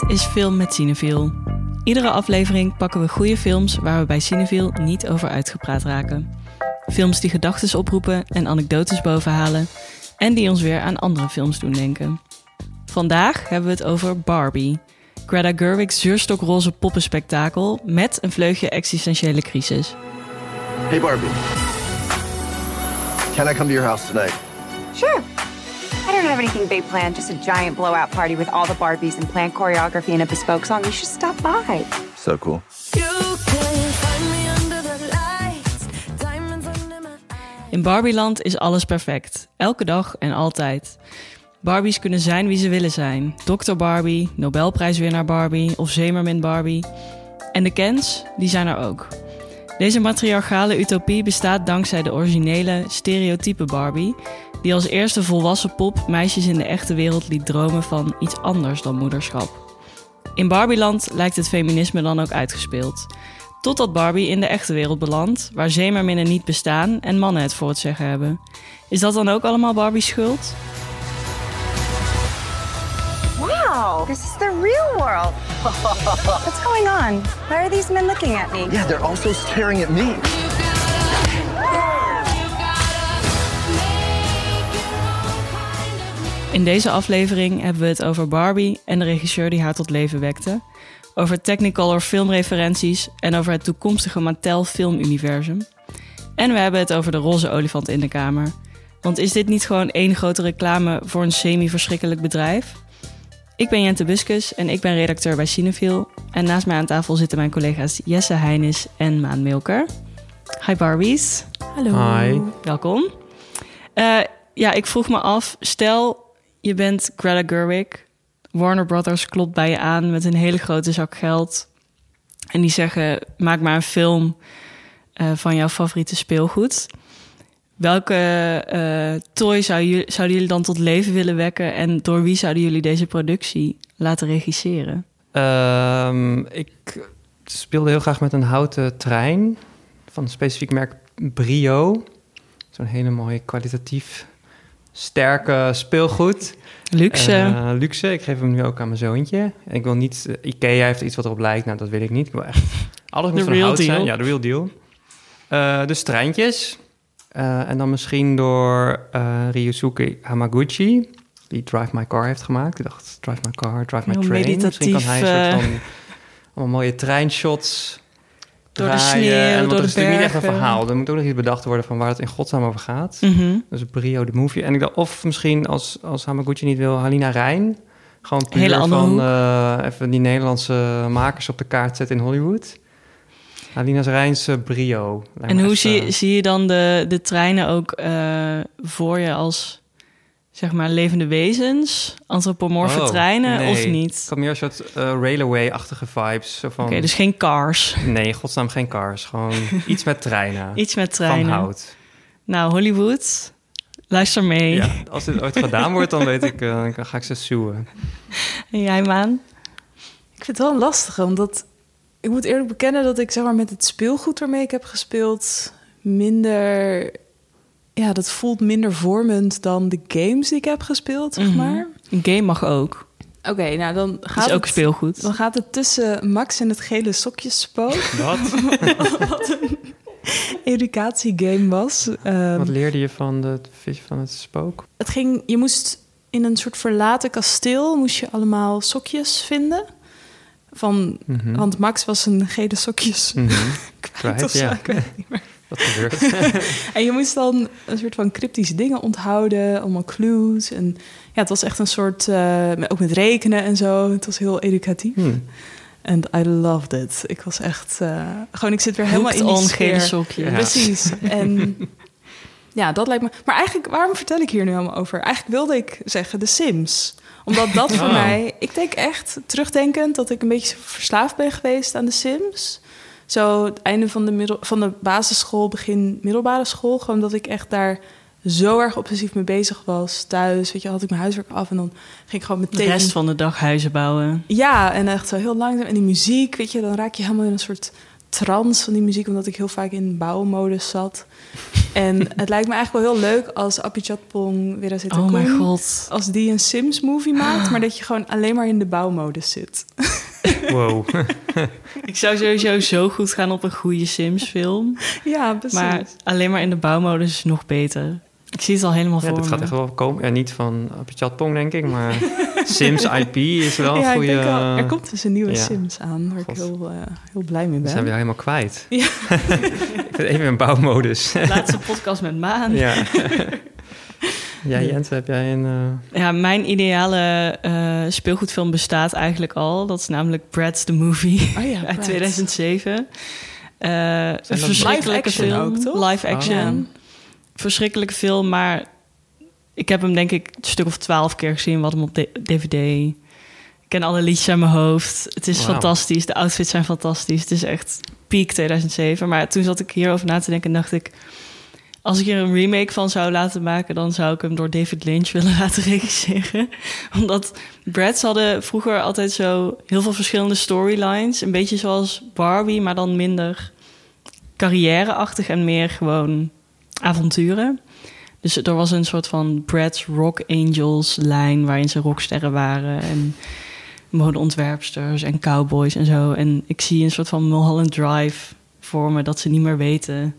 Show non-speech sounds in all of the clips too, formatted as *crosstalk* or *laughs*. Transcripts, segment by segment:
Dit is Film met Cineviel. Iedere aflevering pakken we goede films waar we bij Cineviel niet over uitgepraat raken. Films die gedachten oproepen en anekdotes bovenhalen en die ons weer aan andere films doen denken. Vandaag hebben we het over Barbie. Greta Gerwig's zuurstokroze poppenspektakel met een vleugje existentiële crisis. Hey Barbie. Can I come to your house tonight? Sure. I don't have anything big planned, just a giant blowout party with all the Barbies and planned choreography and a bespoke song. You should stop by. So cool. In Barbieland is alles perfect. Elke dag en altijd. Barbies kunnen zijn wie ze willen zijn. Dr. Barbie, Nobelprijswinnaar Barbie of Zemermin Barbie. En de Kens, die zijn er ook. Deze matriarchale utopie bestaat dankzij de originele, stereotype Barbie, die als eerste volwassen pop meisjes in de echte wereld liet dromen van iets anders dan moederschap. In Barbieland lijkt het feminisme dan ook uitgespeeld. Totdat Barbie in de echte wereld belandt, waar zeemerminnen niet bestaan en mannen het voor het zeggen hebben. Is dat dan ook allemaal Barbie's schuld? Wow, this is the real world. *laughs* What's going on? Why are these men looking at me? Yeah, they're also staring at me. In deze aflevering hebben we het over Barbie en de regisseur die haar tot leven wekte. Over Technicolor filmreferenties en over het toekomstige Mattel filmuniversum. En we hebben het over de roze olifant in de kamer. Want is dit niet gewoon één grote reclame voor een semi-verschrikkelijk bedrijf? Ik ben Jente Buskus en ik ben redacteur bij Cinefil. En naast mij aan tafel zitten mijn collega's Jesse Heinis en Maan Milker. Hi Barbies. Hallo. Hi. Welkom. Eh, ja, ik vroeg me af, stel je bent Greta Gerwig. Warner Brothers klopt bij je aan met een hele grote zak geld. En die zeggen, maak maar een film eh, van jouw favoriete speelgoed. Welke eh, toy zou zouden jullie dan tot leven willen wekken? En door wie zouden jullie deze productie laten regisseren? Ehm, ik speelde heel graag met een houten trein van een specifiek merk Brio. Zo'n hele mooie kwalitatief sterke speelgoed. Luxe. Eh, luxe. Ik geef hem nu ook aan mijn zoontje. Ik wil niet... eh, Ikea heeft iets wat erop lijkt. Nou, dat wil ik niet. Ik wil echt... *laughs* Alles moet van hout zijn. Ja, de real deal. Eh, dus treintjes. En dan misschien door Ryusuke Hamaguchi... die Drive My Car heeft gemaakt. Ik dacht, Drive My Car, Drive My Heel Train. Misschien kan hij een soort van... allemaal mooie treinshots Door de sneeuw, en, door het de is natuurlijk niet echt een bergen. verhaal. Er moet ook nog iets bedacht worden van waar het in godsnaam over gaat. Mhm. Dus Brio de movie. En ik dacht, of misschien als, als Hamaguchi niet wil, Halina Rijn. Gewoon puur Hele van eh, even die Nederlandse makers op de kaart zetten in Hollywood. Halina's Rijn's eh, Brio. En hoe zie, eh, zie je dan de, de treinen ook voor je als zeg maar levende wezens, antropomorfe oh, treinen nee. of Ik niet? had meer een soort eh, railway-achtige vibes. Zo van, Oké, dus geen cars. Nee, godsnaam geen cars. Gewoon *laughs* iets met treinen. Iets met treinen. Van hout. Nou, Hollywood, luister mee. Ja, als dit ooit gedaan wordt, dan weet ik, eh, dan ga ik ze suwen. En jij, Maan? Ik vind het wel een lastige, omdat ik moet eerlijk bekennen dat ik zeg maar met het speelgoed waarmee ik heb gespeeld minder, ja, dat voelt minder vormend dan de games die ik heb gespeeld, zeg Mhm. maar. Een game mag ook. Oké, nou dan gaat is ook het, speelgoed. dan gaat het tussen Max en het gele sokjesspook, *laughs* Wat? *laughs* wat een educatiegame was. Ehm, Wat leerde je van de vis van het spook? het ging, je moest in een soort verlaten kasteel moest je allemaal sokjes vinden. Van, Mhm. Want Max was een gele sokjes Mhm. kwijt *laughs* Kwijt, of zo, ja. ik weet het niet meer. Dat gebeurt. *laughs* En je moest dan een soort van cryptische dingen onthouden, allemaal clues. En ja, het was echt een soort, eh, ook met rekenen en zo. Het was heel educatief. Hmm. En I loved it. Ik was echt, eh, gewoon, ik zit weer helemaal Hooked in die sfeer. Ja. Precies. En *laughs* ja, dat lijkt me. Maar eigenlijk, waarom vertel ik hier nu allemaal over? Eigenlijk wilde ik zeggen de Sims. Omdat dat voor Oh. mij, ik denk echt terugdenkend dat ik een beetje verslaafd ben geweest aan de Sims. Zo het einde van de, middel, van de basisschool, begin middelbare school. Gewoon dat ik echt daar zo erg obsessief mee bezig was. Thuis, weet je, had ik mijn huiswerk af en dan ging ik gewoon De meteen... rest van de dag huizen bouwen. Ja, en echt zo heel langzaam. En die muziek, weet je, dan raak je helemaal in een soort trance van die muziek, omdat ik heel vaak in bouwmodus zat. *laughs* En het lijkt me eigenlijk wel heel leuk als Apichatpong weer zit. Oh mijn god. Als die een Sims movie maakt, *gasps* maar dat je gewoon alleen maar in de bouwmodus zit. *laughs* Wow. *laughs* Ik zou sowieso zo goed gaan op een goede Sims film. ja, precies. Maar alleen maar in de bouwmodus is nog beter. Ik zie het al helemaal Ja, voor me. gaat echt wel komen. Ja, niet van Pong, denk ik, maar *laughs* Sims IP is wel een ja, goede... ik denk wel, er komt dus een nieuwe ja. Sims aan, waar ik heel, eh, heel blij mee We ben. zijn weer helemaal kwijt. Ja. ik ben even in bouwmodus. Laatste podcast met Maan. Ja, ja. ja, Jens, heb jij een... eh, mijn ideale eh, speelgoedfilm bestaat eigenlijk al. Dat is namelijk Brad's the Movie Oh ja, *laughs* uit Brad. 2007. Eh, een verschrikkelijke live action film. ook, toch? Live action. Ja. Verschrikkelijke film, maar ik heb hem denk ik een stuk of twaalf keer gezien. Wat hem op de- DVD. Ik ken alle liedjes uit mijn hoofd. Het is fantastisch. De outfits zijn fantastisch. Het is echt peak 2007. Maar toen zat ik hierover na te denken en dacht ik... Als ik er een remake van zou laten maken... dan zou ik hem door David Lynch *laughs* willen laten regisseren. Omdat Brads hadden vroeger altijd zo heel veel verschillende storylines. Een beetje zoals Barbie, maar dan minder carrièreachtig... en meer gewoon avonturen. Dus er was een soort van Brad's Rock Angels lijn... waarin ze rocksterren waren en modeontwerpsters en cowboys en zo. En ik zie een soort van Mulholland Drive voor me... dat ze niet meer weten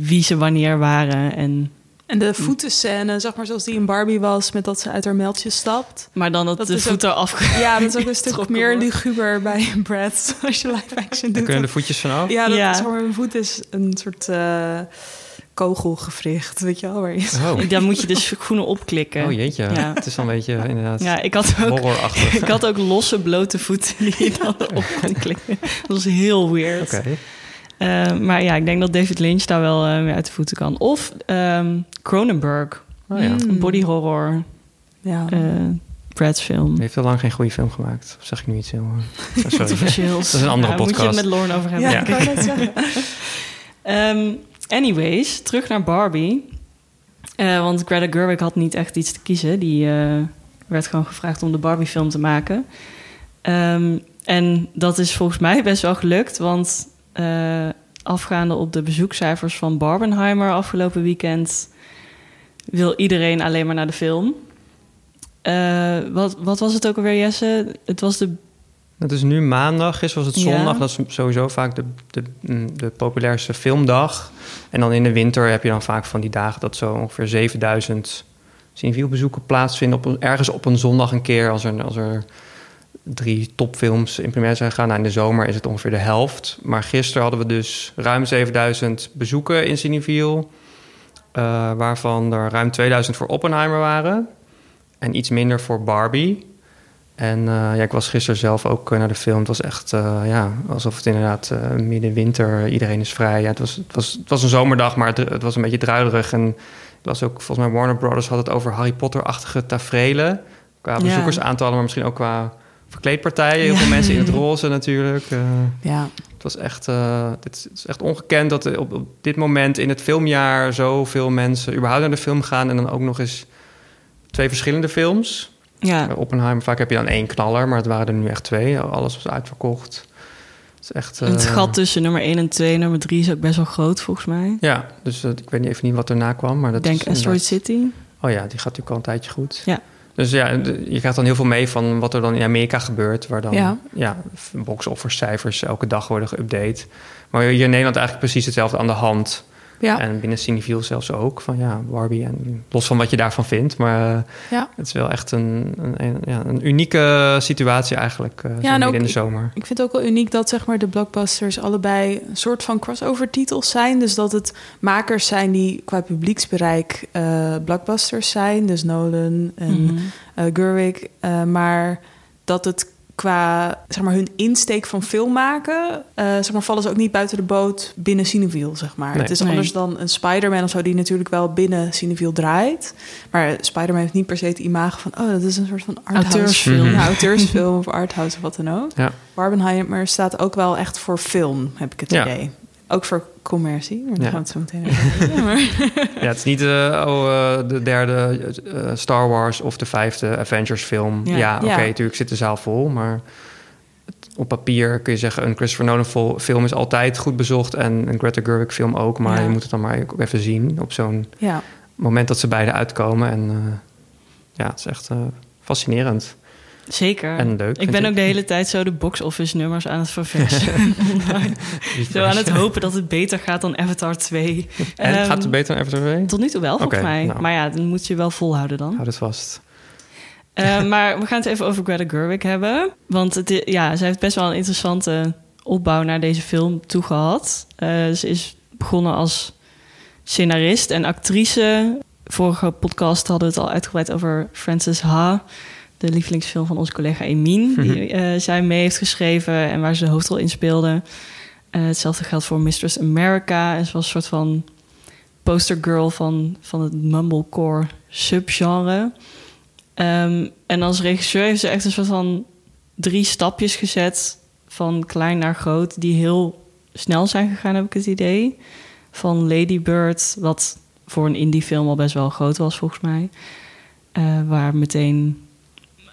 wie ze wanneer waren. En, En de voetenscène, zeg maar zoals die in Barbie was, met dat ze uit haar meldje stapt. maar dan dat, Dat de is voet eraf... Ja, dat is ook een stuk *laughs* meer wordt. luguber bij *laughs* Brad als je live action daar doet. kunnen de voetjes van af? Ja, dat Ja. Is, zeg maar, een voet is een soort eh, kogelgewricht, weet je wel? Waar je Oh. Dan moet je de schoenen opklikken. oh jeetje. Ja. Het is een beetje inderdaad Ja, ik had ook, horrorachtig. *laughs* ik had ook losse blote voeten die je dan op kon klikken. Dat was heel weird. Oké. Eh, maar ja, ik denk dat David Lynch daar wel eh, mee uit de voeten kan. Of ehm, Cronenberg, Oh ja. Mm. een body horror Ja. eh Brad's film. Hij heeft al lang geen goede film gemaakt. Of zeg ik nu iets heel... eh, *laughs* oh. Dat is een andere Ja, Moet je podcast. het met Lauren over hebben. ja, ik kan het zeggen. *laughs* Ehm, anyways, terug naar Barbie. Eh, want Greta Gerwig had niet echt iets te kiezen. Die eh, werd gewoon gevraagd om de Barbie-film te maken. Ehm, en dat is volgens mij best wel gelukt. Want eh, afgaande op de bezoekcijfers van Barbenheimer afgelopen weekend... wil iedereen alleen maar naar de film. Eh, wat, wat was het ook alweer, Jesse? Het was de Het is nu maandag, gisteren was het Ja. zondag. Dat is sowieso vaak de, de, mm, de populairste filmdag. En dan in de winter heb je dan vaak van die dagen... dat zo ongeveer 7000 cinefielbezoeken plaatsvinden... Op ergens op een zondag een keer... als er, als er drie topfilms in première zijn gegaan. Nou, in de zomer is het ongeveer de helft. Maar gisteren hadden we dus ruim 7000 bezoeken in Cineviel... eh, waarvan er ruim 2000 voor Oppenheimer waren... en iets minder voor Barbie... En eh, ja, ik was gisteren zelf ook eh, naar de film. Het was echt ja, alsof het inderdaad eh, midden winter, iedereen is vrij. Ja, het, was, het, was, het was een zomerdag, maar het, het was een beetje druilerig. En ik was ook, volgens mij Warner Brothers had het over Harry Potter-achtige taferelen. Qua bezoekersaantallen, maar misschien ook qua verkleedpartijen. Heel veel mensen in het roze natuurlijk. Eh, Ja. het was echt, eh, dit is echt ongekend dat op, op dit moment in het filmjaar zoveel mensen überhaupt naar de film gaan. En dan ook nog eens twee verschillende films. ja, Bij Oppenheimer, vaak heb je dan één knaller, maar het waren er nu echt twee. Alles was uitverkocht. Het is echt... het eh, gat tussen nummer 1 en 2 nummer 3 is ook best wel groot volgens mij. Ja, dus eh, ik weet niet even niet wat erna kwam, maar dat denk Asteroid City. Oh ja, die gaat natuurlijk al een tijdje goed. Ja. Dus ja, je krijgt dan heel veel mee van wat er dan in Amerika gebeurt, waar dan Ja. ja. box-office cijfers elke dag worden geüpdate. Maar hier in Nederland eigenlijk precies hetzelfde aan de hand. Ja. En binnen Cinefiel zelfs ook. Van ja, Barbie. En los van wat je daarvan vindt. Maar eh, Ja. het is wel echt een, een, een- ja, een unieke situatie eigenlijk. eh, zo en ook- in de zomer. Ik vind het ook wel uniek dat zeg maar, de blockbusters allebei een soort van crossover titels zijn. Dus dat het makers zijn die qua publieksbereik eh, blockbusters zijn. Dus Nolan en eh Gerwig. eh, maar dat het qua zeg maar, hun insteek van film maken... eh, zeg maar, vallen ze ook niet buiten de boot binnen Cineviel, zeg maar. Nee. Het is Nee. anders dan een Spider-Man of zo... die natuurlijk wel binnen Cineviel draait. Maar Spider-Man heeft niet per se het imago van... oh, dat is een soort van arthouse Auteursfilm. Mhm. Ja, auteursfilm of arthouse of wat dan ook. Ja. Barbenheimer staat ook wel echt voor film, heb ik het Ja. idee. Ook voor commercie, maar daar Ja. gaan we het zo meteen over hebben. *laughs* Maar- Ja, het is niet eh, oh, eh, de derde eh, Star Wars of de vijfde Avengers film. Ja. Ja, oké, natuurlijk zit de zaal vol, maar het- op papier kun je zeggen... een Christopher Nolan film is altijd goed bezocht... en een Greta Gerwig film ook. Maar je moet het dan maar even zien op zo'n Ja. moment dat ze beide uitkomen. En ja, het is echt fascinerend. Zeker. En leuk, Ik ben ik. ook de hele tijd zo de box-office nummers aan het verversen. *laughs* *laughs* zo aan het hopen dat het beter gaat dan Avatar 2. En Ehm, gaat het beter dan Avatar 2? Tot nu toe wel, volgens mij. nou. Maar ja, dan moet je wel volhouden dan. Houd het vast. Eh, *laughs* maar we gaan het even over Greta Gerwig hebben. Want het, ja, zij heeft best wel een interessante opbouw naar deze film toe gehad. Eh, ze is begonnen als scenarist en actrice. Vorige podcast hadden we het al uitgebreid over Frances Ha. De lievelingsfilm van onze collega Emin. Die eh, zij mee heeft geschreven en waar ze de hoofdrol in speelde. Eh, hetzelfde geldt voor Mistress America. En ze was een soort van postergirl van, van het mumblecore subgenre. Ehm, en als regisseur heeft ze echt een soort van drie stapjes gezet... van klein naar groot, die heel snel zijn gegaan, heb ik het idee. Van Lady Bird, wat voor een indie-film al best wel groot was, volgens mij. Eh, waar meteen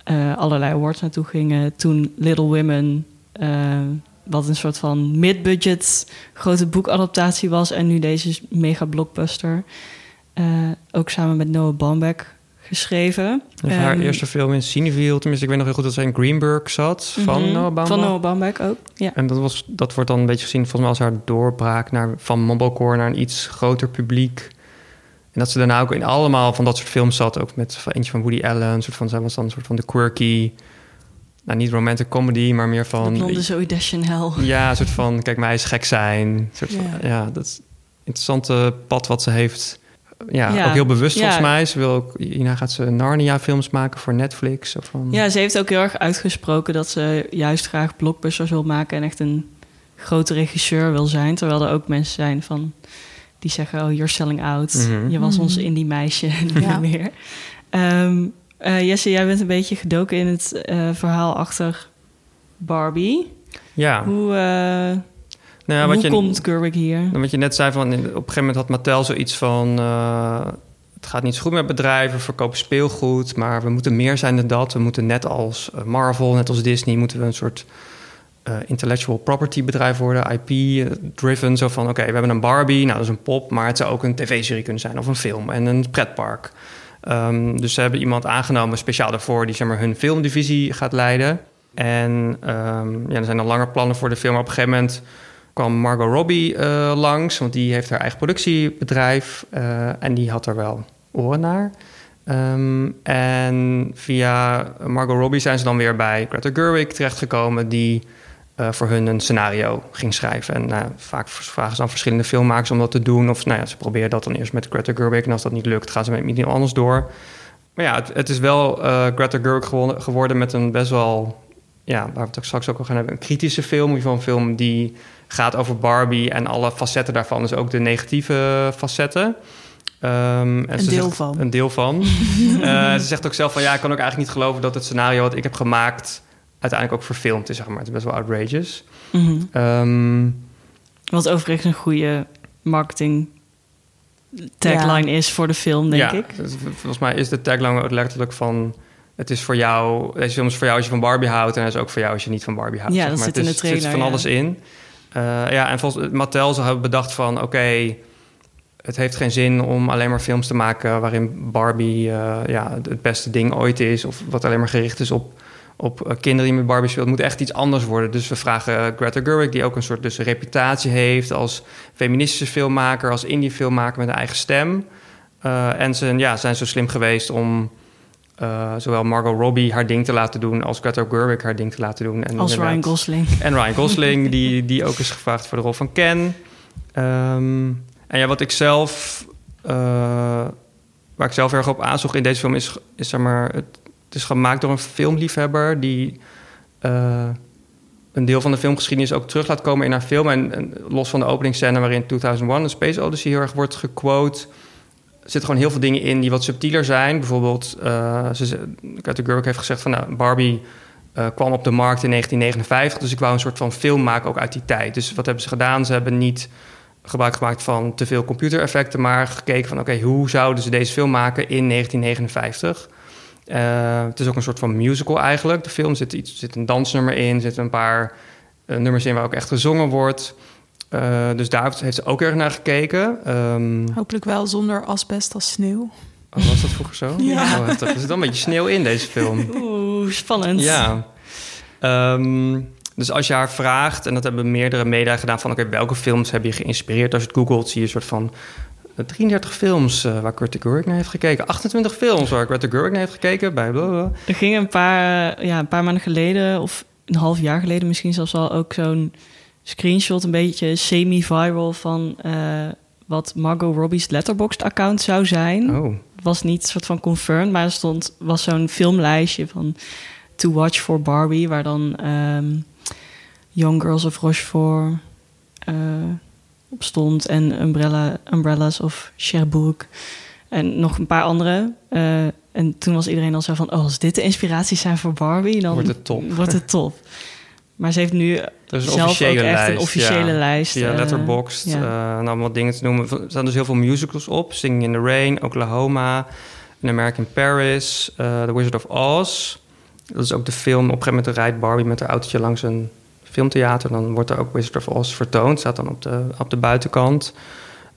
eh, allerlei awards naartoe gingen. Toen Little Women, eh, wat een soort van mid-budget grote boekadaptatie was. En nu deze mega blockbuster. Eh, ook samen met Noah Baumbach geschreven. Is haar Ehm, eerste film in Cineville. Tenminste, ik weet nog heel goed dat zij in Greenberg zat. Van mhm, Noah Baumbach. Van Noah Baumbach ook, ja. En dat, was, dat wordt dan een beetje gezien volgens mij als haar doorbraak naar, van mumblecore naar een iets groter publiek. En dat ze daarna ook in allemaal van dat soort films zat. Ook met eentje van Woody Allen. Een soort van, zij was dan een soort van de quirky... Nou, niet romantic comedy, maar meer De van... blonde Zoe Deschanel. Ja, een soort van, kijk, mij is gek zijn. Een soort van, Ja. dat is een interessante pad wat ze heeft. Ja, Ja. ook heel bewust Ja. volgens mij. Ze wil ook, hierna gaat ze Narnia-films maken voor Netflix. Zo van, Ja, ze heeft ook heel erg uitgesproken dat ze juist graag blockbusters wil maken en echt een grote regisseur wil zijn. Terwijl er ook mensen zijn van die zeggen: Oh, you're selling out. Mhm. Je was ons indie meisje *laughs* niet Ja. meer. Ehm, eh, Jesse, jij bent een beetje gedoken in het eh, verhaal achter Barbie. ja. Hoe, eh, Nou ja, hoe wat je, komt Gerwig hier? Wat je net zei, van, op een gegeven moment had Mattel zoiets van... eh, het gaat niet zo goed met bedrijven, we verkopen speelgoed... maar we moeten meer zijn dan dat. We moeten net als Marvel, net als Disney... moeten we een soort eh, intellectual property bedrijf worden, IP-driven. Zo van, oké, we hebben een Barbie, nou dat is een pop... maar het zou ook een tv-serie kunnen zijn of een film en een pretpark. Ehm, dus ze hebben iemand aangenomen speciaal daarvoor... die zeg maar, hun filmdivisie gaat leiden... En ehm, ja, er zijn al langer plannen voor de film. Maar op een gegeven moment kwam Margot Robbie eh, langs, want die heeft haar eigen productiebedrijf eh, en die had er wel oren naar. Ehm, en via Margot Robbie zijn ze dan weer bij Greta Gerwig terechtgekomen, die eh, voor hun een scenario ging schrijven. En nou, vaak vragen ze dan verschillende filmmakers om dat te doen. Of nou ja, ze proberen dat dan eerst met Greta Gerwig en als dat niet lukt, gaan ze met iemand anders door. Maar ja, het, het is wel eh, Greta Gerwig geworden met een best wel, ja, waar we het ook straks ook al gaan hebben, een kritische film. In ieder geval een film die gaat over Barbie en alle facetten daarvan, dus ook de negatieve facetten. Ehm, en Een ze deel zegt- van. Een deel van. *laughs* Eh, ze zegt ook zelf van ja, ik kan ook eigenlijk niet geloven dat het scenario wat ik heb gemaakt uiteindelijk ook verfilmd is, zeg maar. Het is best wel outrageous. Ehm, Wat overigens een goede marketing tagline is voor de film, denk ja, ik. dus volgens mij is de tagline ook letterlijk van... Het is voor jou, deze film is voor jou als je van Barbie houdt... en hij is ook voor jou als je niet van Barbie houdt. Ja, zeg dat maar. zit Het in is- de Er zit van ja. alles in. Eh, ja, en volgens Mattel ze hebben bedacht van... oké, het heeft geen zin om alleen maar films te maken... waarin Barbie eh, ja, het beste ding ooit is... of wat alleen maar gericht is op, op eh, kinderen die met Barbie speelt. Moet echt iets anders worden. Dus we vragen eh, Greta Gerwig, die ook een soort dus reputatie heeft... als feministische filmmaker, als indie filmmaker met een eigen stem... Eh, en ze ja, zijn zo slim geweest om zowel Margot Robbie haar ding te laten doen... als Greta Gerwig haar ding te laten doen. En Als Ryan Gosling. En Ryan *laughs* Gosling, die, die ook is gevraagd voor de rol van Ken. Ehm, en ja, wat ik zelf... waar ik zelf erg op aanzocht in deze film is... is zeg maar, het, het is gemaakt door een filmliefhebber... die eh, een deel van de filmgeschiedenis ook terug laat komen in haar film. En, los van de openingsscène waarin 2001, een Space Odyssey, heel erg wordt gequote... Zitten gewoon heel veel dingen in die wat subtieler zijn. Bijvoorbeeld, eh ze- Greta Gerwig heeft gezegd van... Nou, Barbie eh, kwam op de markt in 1959. Dus ik wou een soort van film maken ook uit die tijd. Dus wat hebben ze gedaan? Ze hebben niet gebruik gemaakt van te veel computereffecten... maar gekeken van, oké, hoe zouden ze deze film maken in 1959? Eh, het is ook een soort van musical eigenlijk. De film zit, iets, zit een dansnummer in, zitten een paar eh, nummers in waar ook echt gezongen wordt. Eh, dus daar heeft ze ook erg naar gekeken. Ehm, Hopelijk wel zonder asbest als sneeuw. oh, was dat vroeger zo? *laughs* Ja. Oh, er zit wel een beetje sneeuw in deze film. Oeh, spannend. Ja. Ehm, dus als je haar vraagt, en dat hebben meerdere media gedaan... van oké, welke films heb je geïnspireerd? Als je het googelt, zie je een soort van... eh, 33 films eh, waar Greta Gerwig naar heeft gekeken. 28 films waar Greta Gerwig naar heeft gekeken. Bij blablabla. Er ging een paar, ja, een paar maanden geleden, of een half jaar geleden misschien zelfs al, ook zo'n screenshot, een beetje semi-viral van eh, wat Margot Robbie's Letterboxd-account zou zijn. Oh, was niet soort van confirmed, maar er stond, was zo'n filmlijstje van To Watch for Barbie, waar dan ehm, Young Girls of Rochefort eh, op stond en Umbrella, Umbrellas of Cherbourg en nog een paar andere. Eh, en toen was iedereen al zo van, oh, als dit de inspiraties zijn voor Barbie, dan Wordt het top. Wordt het top. Maar ze heeft nu *laughs* zelf ook echt lijst. een officiële ja. lijst. Via eh, Letterboxd, ja. eh, en allemaal dingen te noemen. Er staan dus heel veel musicals op. Singing in the Rain, Oklahoma, An American Paris, eh, The Wizard of Oz. Dat is ook de film. Op een gegeven moment rijdt Barbie met haar autootje langs een filmtheater. Dan wordt er ook Wizard of Oz vertoond. Staat dan op de, op de buitenkant.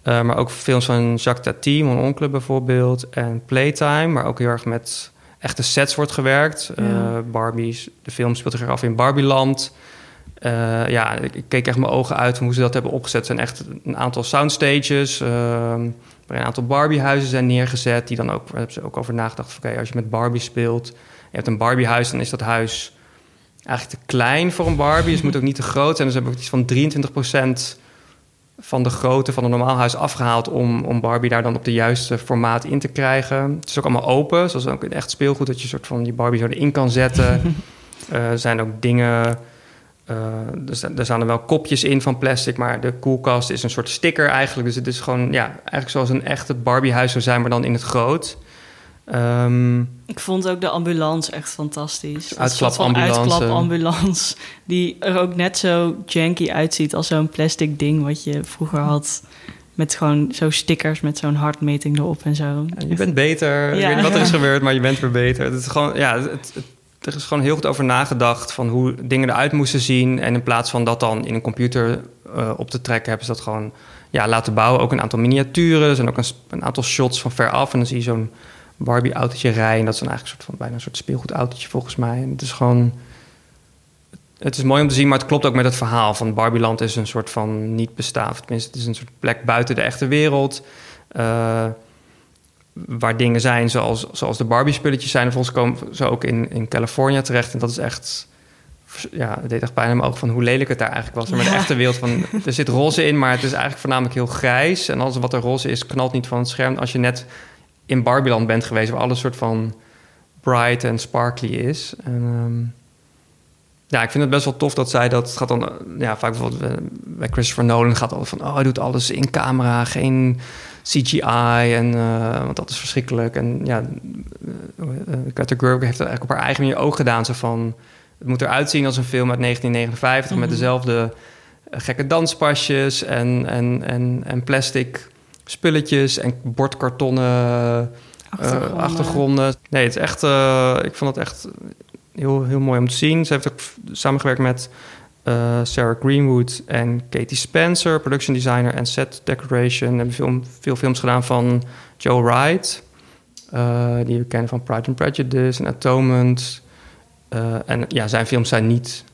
Eh, maar ook films van Jacques Tati, Mon Oncle bijvoorbeeld. En Playtime, waar ook heel erg met echte sets wordt gewerkt. Ja. Eh, Barbie's, de film speelt zich af in Barbieland. Eh, ja, ik, keek echt mijn ogen uit hoe ze dat hebben opgezet. Het zijn echt een aantal soundstages... waar een aantal Barbiehuizen zijn neergezet... die dan ook, daar hebben ze ook over nagedacht... oké, als je met Barbie speelt... je hebt een Barbiehuis, dan is dat huis eigenlijk te klein voor een Barbie. Dus het moet ook niet te groot zijn. Dus hebben ook iets van 23% van de grootte van een normaal huis afgehaald... Om, om Barbie daar dan op de juiste formaat in te krijgen. Het is ook allemaal open, zoals ook in echt speelgoed... dat je een soort van die Barbie zo erin kan zetten. *laughs* Eh, er zijn ook dingen... eh, er, er staan er wel kopjes in van plastic, maar de koelkast is een soort sticker eigenlijk. Dus het is gewoon, ja, eigenlijk zoals een echt het Barbiehuis zou zijn, maar dan in het groot. Ehm, Ik vond ook de ambulance echt fantastisch. Uitklapambulance. Uitklapambulance. Die er ook net zo janky uitziet als zo'n plastic ding wat je vroeger had. Met gewoon zo stickers met zo'n hartmeting erop en zo. je bent beter. Ik weet niet wat er is *laughs* gebeurd, maar je bent weer beter. Het is gewoon, ja, het, het- er is gewoon heel goed over nagedacht van hoe dingen eruit moesten zien. En in plaats van dat dan in een computer eh, op te trekken, hebben ze dat gewoon ja, laten bouwen. Ook een aantal miniaturen. Er zijn ook een, een aantal shots van ver af. En dan zie je zo'n Barbie-autootje rijden. En dat is dan eigenlijk een soort van, bijna een soort speelgoedautootje volgens mij. En het is gewoon... Het is mooi om te zien, maar het klopt ook met het verhaal van Barbieland is een soort van niet bestaan. Of tenminste, het is een soort plek buiten de echte wereld. eh, waar dingen zijn zoals, zoals de Barbie-spulletjes zijn. En volgens komen ze ook in, in Californië terecht. En dat is echt... Ja, het deed echt pijn in mijn ogen van hoe lelijk het daar eigenlijk was. Maar de echte wereld van... Er zit roze in, maar het is eigenlijk voornamelijk heel grijs. En alles wat er roze is, knalt niet van het scherm. Als je net in Barbieland bent geweest... waar alles soort van bright en sparkly is. En, ehm, ja, ik vind het best wel tof dat zij dat... Het gaat dan, eh, ja, vaak bijvoorbeeld eh, bij Christopher Nolan gaat altijd van... oh, hij doet alles in camera, geen CGI. En, eh, want dat is verschrikkelijk. En ja, uh, Greta Gerwig heeft het eigenlijk op haar eigen manier ook gedaan. Zo van, het moet eruit zien als een film uit 1959... met dezelfde eh, gekke danspasjes en, en, en, en plastic spulletjes... en bordkartonnen eh, Achtergronden. achtergronden. Nee, het is echt... eh, ik vond het echt heel, heel mooi om te zien. Ze heeft ook samengewerkt met eh, Sarah Greenwood en Katie Spencer, production designer en set decoration. Hebben veel, veel films gedaan van Joe Wright, die we kennen van Pride and Prejudice en Atonement. En ja, zijn films zijn niet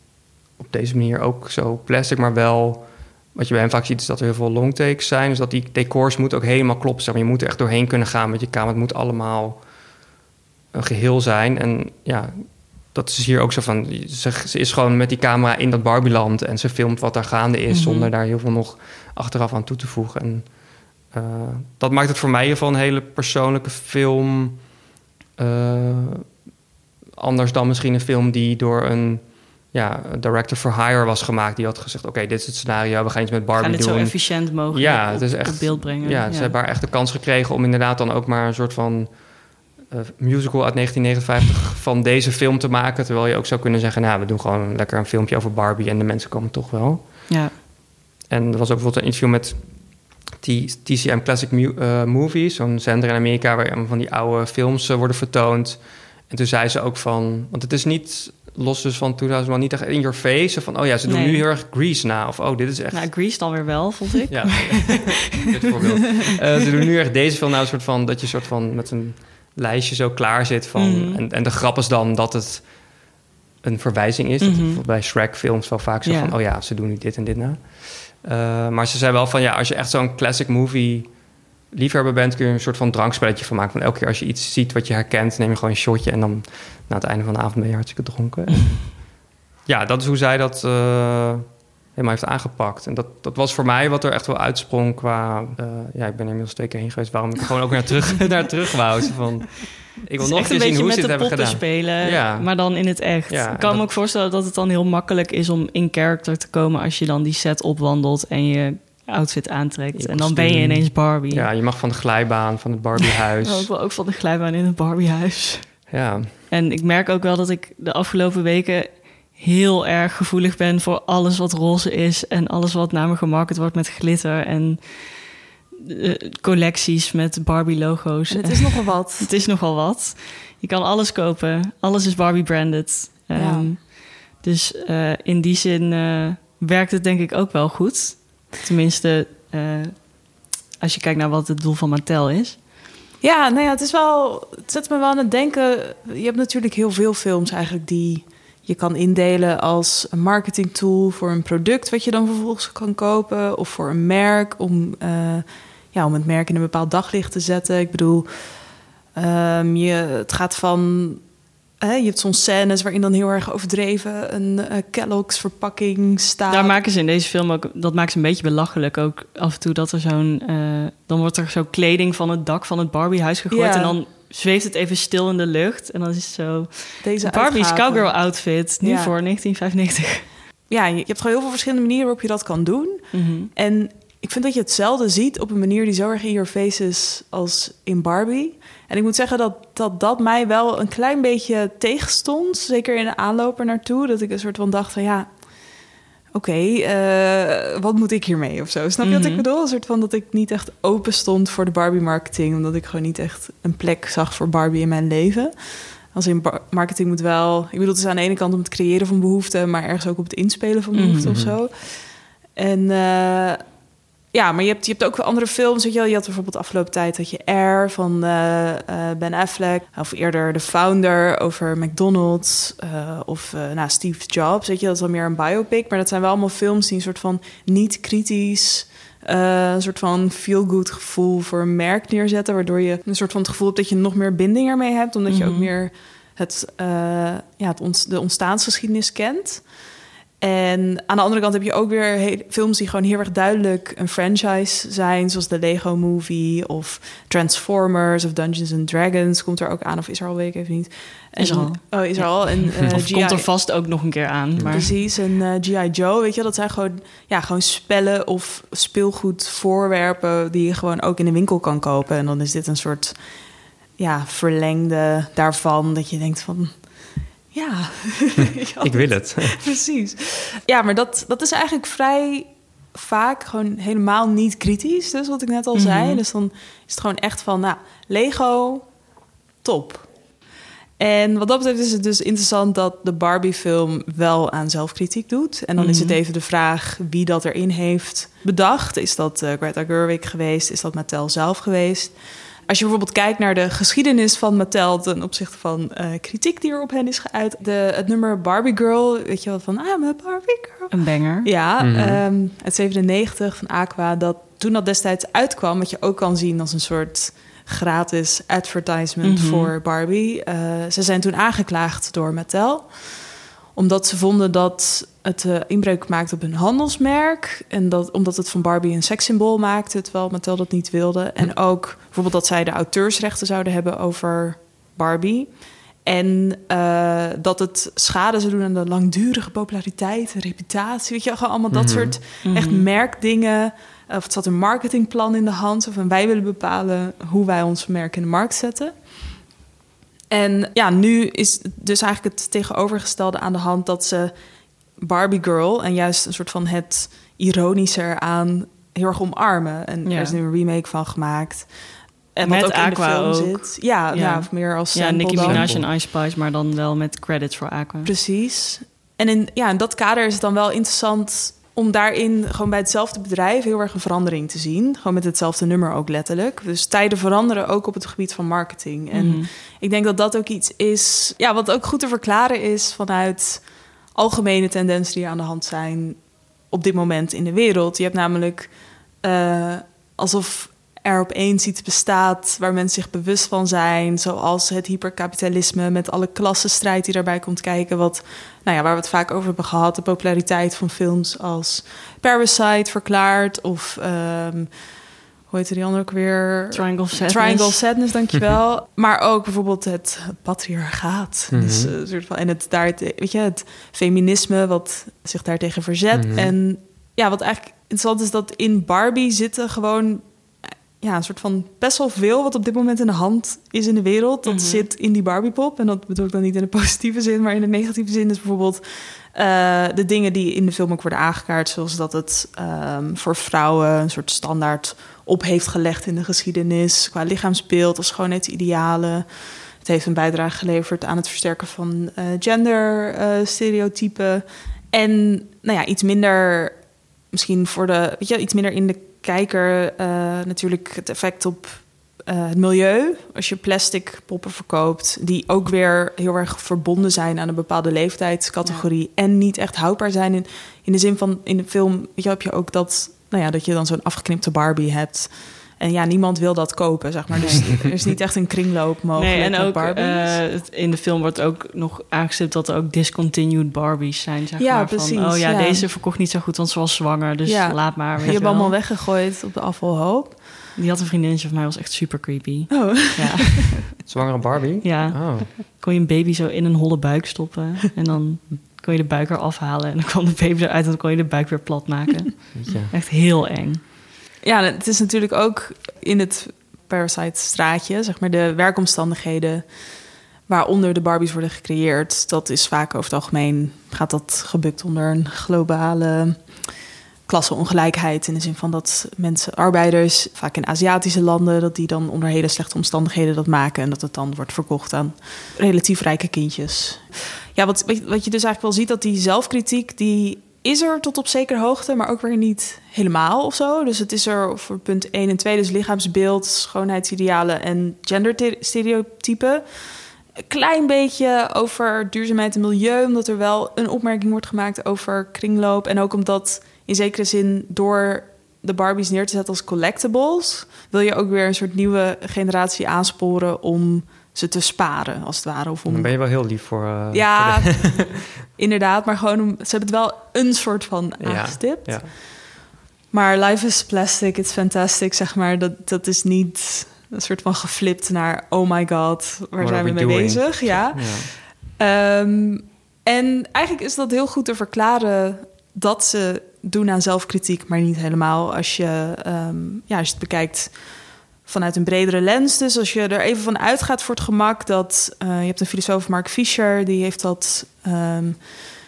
op deze manier ook zo plastic, maar wel... Wat je bij hem vaak ziet is dat er heel veel long takes zijn. Dus dat die decors moeten ook helemaal kloppen. Zeg maar. Je moet er echt doorheen kunnen gaan met je camera. Het moet allemaal een geheel zijn. En ja, dat is hier ook zo van... Ze, ze is gewoon met die camera in dat Barbieland... en ze filmt wat daar gaande is... Mhm. zonder daar heel veel nog achteraf aan toe te voegen. En eh, dat maakt het voor mij in ieder geval een hele persoonlijke film... eh, anders dan misschien een film die door een ja, director for hire was gemaakt. Die had gezegd, oké, dit is het scenario, we gaan iets met Barbie gaan dit doen. zo efficiënt mogelijk Ja, op, het is echt- op beeld brengen. Ja, ze hebben haar echt de kans gekregen om inderdaad dan ook maar een soort van eh, musical uit 1959 van deze film te maken. Terwijl je ook zou kunnen zeggen, nou, we doen gewoon lekker een filmpje over Barbie en de mensen komen toch wel. Ja. En er was ook bijvoorbeeld een interview met T- TCM Classic Mu- eh, Movies, zo'n zender in Amerika waar van die oude films eh, worden vertoond. En En toen zei ze ook van... Want het is niet los dus van 2001 niet echt in your face. Van, oh ja, ze doen Nee. nu heel erg Grease na. Of, oh, dit is echt... Nou, Grease dan weer wel, vond ik. Ja, *laughs* dit voorbeeld. Eh, ze doen nu echt deze film nou een soort van... dat je soort van met een lijstje zo klaar zit van... Mhm. En, en de grap is dan dat het een verwijzing is. Mhm. bij Shrek-films wel vaak zo van... oh ja, ze doen nu dit en dit na. Eh, maar ze zei wel van... ja, als je echt zo'n classic movie liefhebber bent... kun je een soort van drankspelletje van maken. Van elke keer als je iets ziet wat je herkent... neem je gewoon een shotje... en dan na het einde van de avond ben je hartstikke dronken. *laughs* ja, dat is hoe zij dat... eh, helemaal heeft aangepakt. En dat, dat was voor mij wat er echt wel uitsprong qua... eh, ja, ik ben er inmiddels twee keer heen geweest... waarom ik gewoon ook naar terug, *laughs* naar terug wou. Van, ik wil nog eens zien hoe ze het hebben gedaan. spelen, Ja. maar dan in het echt. Ja, ik kan me ook voorstellen dat het dan heel makkelijk is om in character te komen als je dan die set opwandelt en je outfit aantrekt. Je en dan ben je ineens Barbie. Ja, je mag van de glijbaan, van het Barbiehuis. *laughs* Oh, ik wil ook van de glijbaan in het Barbiehuis. ja. En ik merk ook wel dat ik de afgelopen weken heel erg gevoelig ben voor alles wat roze is en alles wat naar me gemarket wordt met glitter en eh, collecties met Barbie-logo's. En het is nogal wat. *laughs* Het is nogal wat. Je kan alles kopen. Alles is Barbie branded. Ja. Ehm, dus eh, in die zin eh, werkt het denk ik ook wel goed. Tenminste, eh, als je kijkt naar wat het doel van Mattel is. Ja, nou ja, het is wel. Het zet me wel aan het denken. Je hebt natuurlijk heel veel films eigenlijk die je kan indelen als een marketing tool voor een product wat je dan vervolgens kan kopen, of voor een merk om, eh, ja, om het merk in een bepaald daglicht te zetten. Ik bedoel, ehm, je, het gaat van. Hè, je hebt soms scènes waarin dan heel erg overdreven een eh, Kellogg's verpakking staat. Daar maken ze in deze film ook, dat maakt ze een beetje belachelijk ook af en toe dat er zo'n, eh, dan wordt er zo kleding van het dak van het Barbiehuis gegooid Ja. en dan zweeft het even stil in de lucht en dan is het zo Deze Barbie's cowgirl outfit nu Ja. voor 1995. Ja, je, je hebt gewoon heel veel verschillende manieren waarop je dat kan doen. Mhm. En ik vind dat je hetzelfde ziet op een manier die zo erg in your face is als in Barbie. En ik moet zeggen dat dat, dat mij wel een klein beetje tegenstond. Zeker in de aanloop er naartoe. Dat ik een soort van dacht van ja, oké, eh, wat moet ik hiermee of zo? Snap je wat Mhm. ik bedoel? Een soort van dat ik niet echt open stond voor de Barbie-marketing. Omdat ik gewoon niet echt een plek zag voor Barbie in mijn leven. Als in marketing moet wel... Ik bedoel, het is aan de ene kant om het creëren van behoeften... maar ergens ook op het inspelen van behoeften of zo. En eh, ja, maar je hebt, je hebt ook wel andere films. Weet je, wel. je had bijvoorbeeld de afgelopen tijd had je Air van eh, eh, Ben Affleck. Of eerder The Founder over McDonald's. eh, of eh, nou, Steve Jobs. Weet je, dat is wel meer een biopic. Maar dat zijn wel allemaal films die een soort van niet kritisch... een soort van feel-good gevoel voor een merk neerzetten. Waardoor je een soort van het gevoel hebt dat je nog meer binding ermee hebt. Omdat je ook Mhm. meer het, ja, het ont- de ontstaansgeschiedenis kent. En aan de andere kant heb je ook weer films die gewoon heel erg duidelijk een franchise zijn, zoals de Lego Movie of Transformers of Dungeons and Dragons komt er ook aan, of is er al, weet ik even niet. En, Is er al. Oh, is er al. En, *laughs* of GI komt er vast ook nog een keer aan. Maar Precies, en eh, G.I. Joe, weet je, dat zijn gewoon, ja, gewoon spellen of speelgoed voorwerpen die je gewoon ook in de winkel kan kopen. En dan is dit een soort ja, verlengde daarvan, dat je denkt van, ja, *laughs* Ik wil het. *laughs* Precies. Ja, maar dat, dat is eigenlijk vrij vaak gewoon helemaal niet kritisch. Dus wat ik net al zei. Dus dan is het gewoon echt van, nou, Lego, top. En wat dat betreft is het dus interessant dat de Barbie-film wel aan zelfkritiek doet. En dan is het even de vraag wie dat erin heeft bedacht. Is dat eh, Greta Gerwig geweest? Is dat Mattel zelf geweest? Als je bijvoorbeeld kijkt naar de geschiedenis van Mattel ten opzichte van eh, kritiek die er op hen is geuit. De, het nummer Barbie Girl, weet je wel, van I'm a Barbie Girl. een banger. Ja, Mhm. ehm, het 97 van Aqua, dat toen dat destijds uitkwam, wat je ook kan zien als een soort gratis advertisement Mhm. voor Barbie. Eh, ze zijn toen aangeklaagd door Mattel, omdat ze vonden dat het eh, inbreuk maakte op hun handelsmerk en dat omdat het van Barbie een sekssymbool maakte, terwijl Mattel dat niet wilde. En ook bijvoorbeeld dat zij de auteursrechten zouden hebben over Barbie. En eh, dat het schade zou doen aan de langdurige populariteit, en reputatie. Weet je, gewoon allemaal dat soort echt merkdingen. Of het zat een marketingplan in de hand. Of en wij willen bepalen hoe wij ons merk in de markt zetten. En ja, nu is dus eigenlijk het tegenovergestelde aan de hand dat ze Barbie Girl en juist een soort van het ironische eraan heel erg omarmen. En Ja. er is nu een remake van gemaakt. En Met wat ook in de Aqua film ook. zit. Ja, ja. Of meer als Ja, sample Nicki. Minaj en Ice Spice, maar dan wel met credits voor Aqua. Precies. En in, ja, in dat kader is het dan wel interessant om daarin gewoon bij hetzelfde bedrijf heel erg een verandering te zien. Gewoon met hetzelfde nummer ook letterlijk. Dus tijden veranderen ook op het gebied van marketing. En Mhm. ik denk dat dat ook iets is, ja, wat ook goed te verklaren is vanuit algemene tendensen die aan de hand zijn op dit moment in de wereld. Je hebt namelijk eh, alsof er opeens iets bestaat waar mensen zich bewust van zijn, zoals het hyperkapitalisme met alle klassenstrijd die daarbij komt kijken, wat, nou ja, waar we het vaak over hebben gehad, de populariteit van films als Parasite verklaard of ehm, hoe heet die andere ook weer? Triangle Sadness. Triangle Sadness, dankjewel. *laughs* maar ook bijvoorbeeld het patriarchaat. Dus, een soort van, en het, daar, weet je, het feminisme wat zich daartegen verzet. Mhm. En ja, wat eigenlijk interessant is dat in Barbie zitten gewoon ja, een soort van best wel veel wat op dit moment in de hand is in de wereld. Dat Mhm. zit in die Barbie pop. En dat bedoel ik dan niet in de positieve zin, maar in de negatieve zin is bijvoorbeeld eh, de dingen die in de film ook worden aangekaart, zoals dat het ehm, voor vrouwen een soort standaard op heeft gelegd in de geschiedenis qua lichaamsbeeld of schoonheidsidealen. Het heeft een bijdrage geleverd aan het versterken van eh genderstereotypen. en nou ja, iets minder, misschien voor de, weet je, iets minder in de kijker eh, natuurlijk het effect op eh, het milieu. Als je plastic poppen verkoopt, die ook weer heel erg verbonden zijn aan een bepaalde leeftijdscategorie en niet echt houdbaar zijn. In, in de zin van in de film weet je, heb je ook dat, nou ja, dat je dan zo'n afgeknipte Barbie hebt. En ja, niemand wil dat kopen, zeg maar. Dus er is niet echt een kringloop mogelijk Nee, en met ook Barbies. eh, in de film wordt ook nog aangestipt dat er ook discontinued Barbies zijn. Zeg Ja, maar, precies, Van, oh ja, ja. deze verkocht niet zo goed, want ze was zwanger. Dus Ja. laat maar. je hebben wel. allemaal weggegooid op de afvalhoop. Die had een vriendinnetje van mij, was echt super creepy. Oh, Ja, *laughs* Zwangere Barbie? ja. Oh. kon je een baby zo in een holle buik stoppen. En dan kon je de buik eraf halen. En dan kwam de baby eruit en dan kon je de buik weer plat maken. Echt heel eng. Ja, het is natuurlijk ook in het Parasite-straatje, zeg maar, de werkomstandigheden waaronder de Barbies worden gecreëerd. Dat is vaak over het algemeen, gaat dat gebukt onder een globale klasseongelijkheid. In de zin van dat mensen, arbeiders, vaak in Aziatische landen, dat die dan onder hele slechte omstandigheden dat maken. En dat het dan wordt verkocht aan relatief rijke kindjes. Ja, wat, wat je dus eigenlijk wel ziet, dat die zelfkritiek, die is er tot op zekere hoogte, maar ook weer niet helemaal of zo. Dus het is er voor punt 1 en 2, dus lichaamsbeeld, schoonheidsidealen en genderstereotypen. Een klein beetje over duurzaamheid en milieu, omdat er wel een opmerking wordt gemaakt over kringloop. En ook omdat in zekere zin door de Barbies neer te zetten als collectibles, wil je ook weer een soort nieuwe generatie aansporen om ze te sparen, als het ware. Of om Dan ben je wel heel lief voor... eh, ja, voor de- *laughs* inderdaad. Maar gewoon, om, ze hebben het wel een soort van aangestipt. ja. Maar life is plastic, it's fantastic, zeg maar. Dat, dat is niet een soort van geflipt naar... oh my god, waar What zijn we mee doing? bezig? Ja. Ja. Ehm, en eigenlijk is dat heel goed te verklaren... dat ze doen aan zelfkritiek, maar niet helemaal. Als je, ehm, ja, als je het bekijkt vanuit een bredere lens. Dus als je er even van uitgaat voor het gemak... dat eh, je hebt een filosoof, Mark Fisher, die heeft dat... ehm,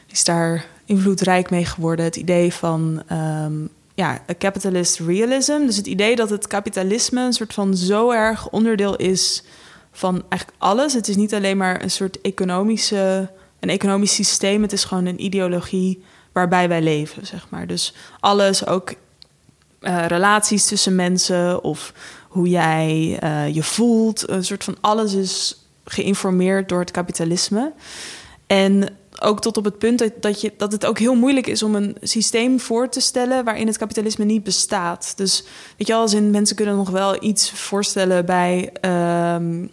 die is daar invloedrijk mee geworden. Het idee van ehm, ja, capitalist realism. Dus het idee dat het kapitalisme een soort van zo erg onderdeel is van eigenlijk alles. Het is niet alleen maar een soort economische, een economisch systeem. Het is gewoon een ideologie waarbij wij leven, zeg maar. Dus alles, ook eh, relaties tussen mensen of hoe jij eh, je voelt. Een soort van alles is geïnformeerd door het kapitalisme. En ook tot op het punt dat, je, dat het ook heel moeilijk is om een systeem voor te stellen waarin het kapitalisme niet bestaat. Dus weet je wel, als in mensen kunnen nog wel iets voorstellen bij ehm, eh,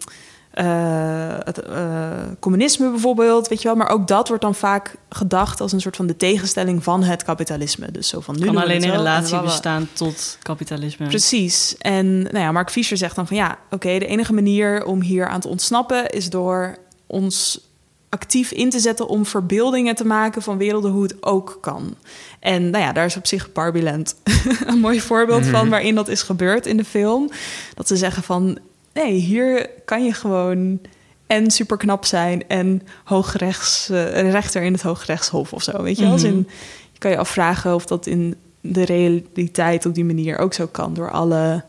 het eh, communisme bijvoorbeeld, weet je wel, maar ook dat wordt dan vaak gedacht als een soort van de tegenstelling van het kapitalisme. Dus zo van nu kan alleen in relatie bestaan tot kapitalisme. Precies. En nou ja, Mark Fisher zegt dan van ja, oké, de enige manier om hier aan te ontsnappen is door ons actief in te zetten om verbeeldingen te maken van werelden hoe het ook kan. En nou ja, daar is op zich Barbieland *laughs* een mooi voorbeeld van waarin dat is gebeurd in de film. Dat ze zeggen van nee, hier kan je gewoon en super knap zijn en hoogrechts eh, rechter in het hoogrechtshof of zo, weet je wel? Als in, je kan je afvragen of dat in de realiteit op die manier ook zo kan door alle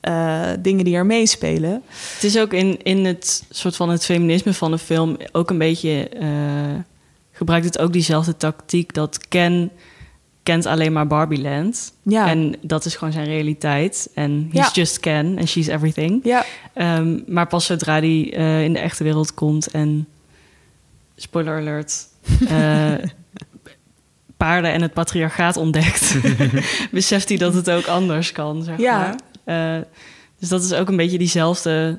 eh, dingen die er meespelen. Het is ook in, in het soort van het feminisme van de film ook een beetje eh, gebruikt het ook diezelfde tactiek dat Ken kent alleen maar Barbieland. Ja. En dat is gewoon zijn realiteit. En he's Ja. just Ken and she's everything. Ja, Ehm, maar pas zodra hij eh, in de echte wereld komt en spoiler alert, eh, *laughs* paarden en het patriarchaat ontdekt, *laughs* beseft hij dat het ook anders kan. Zeg Ja. maar. Eh, dus dat is ook een beetje diezelfde.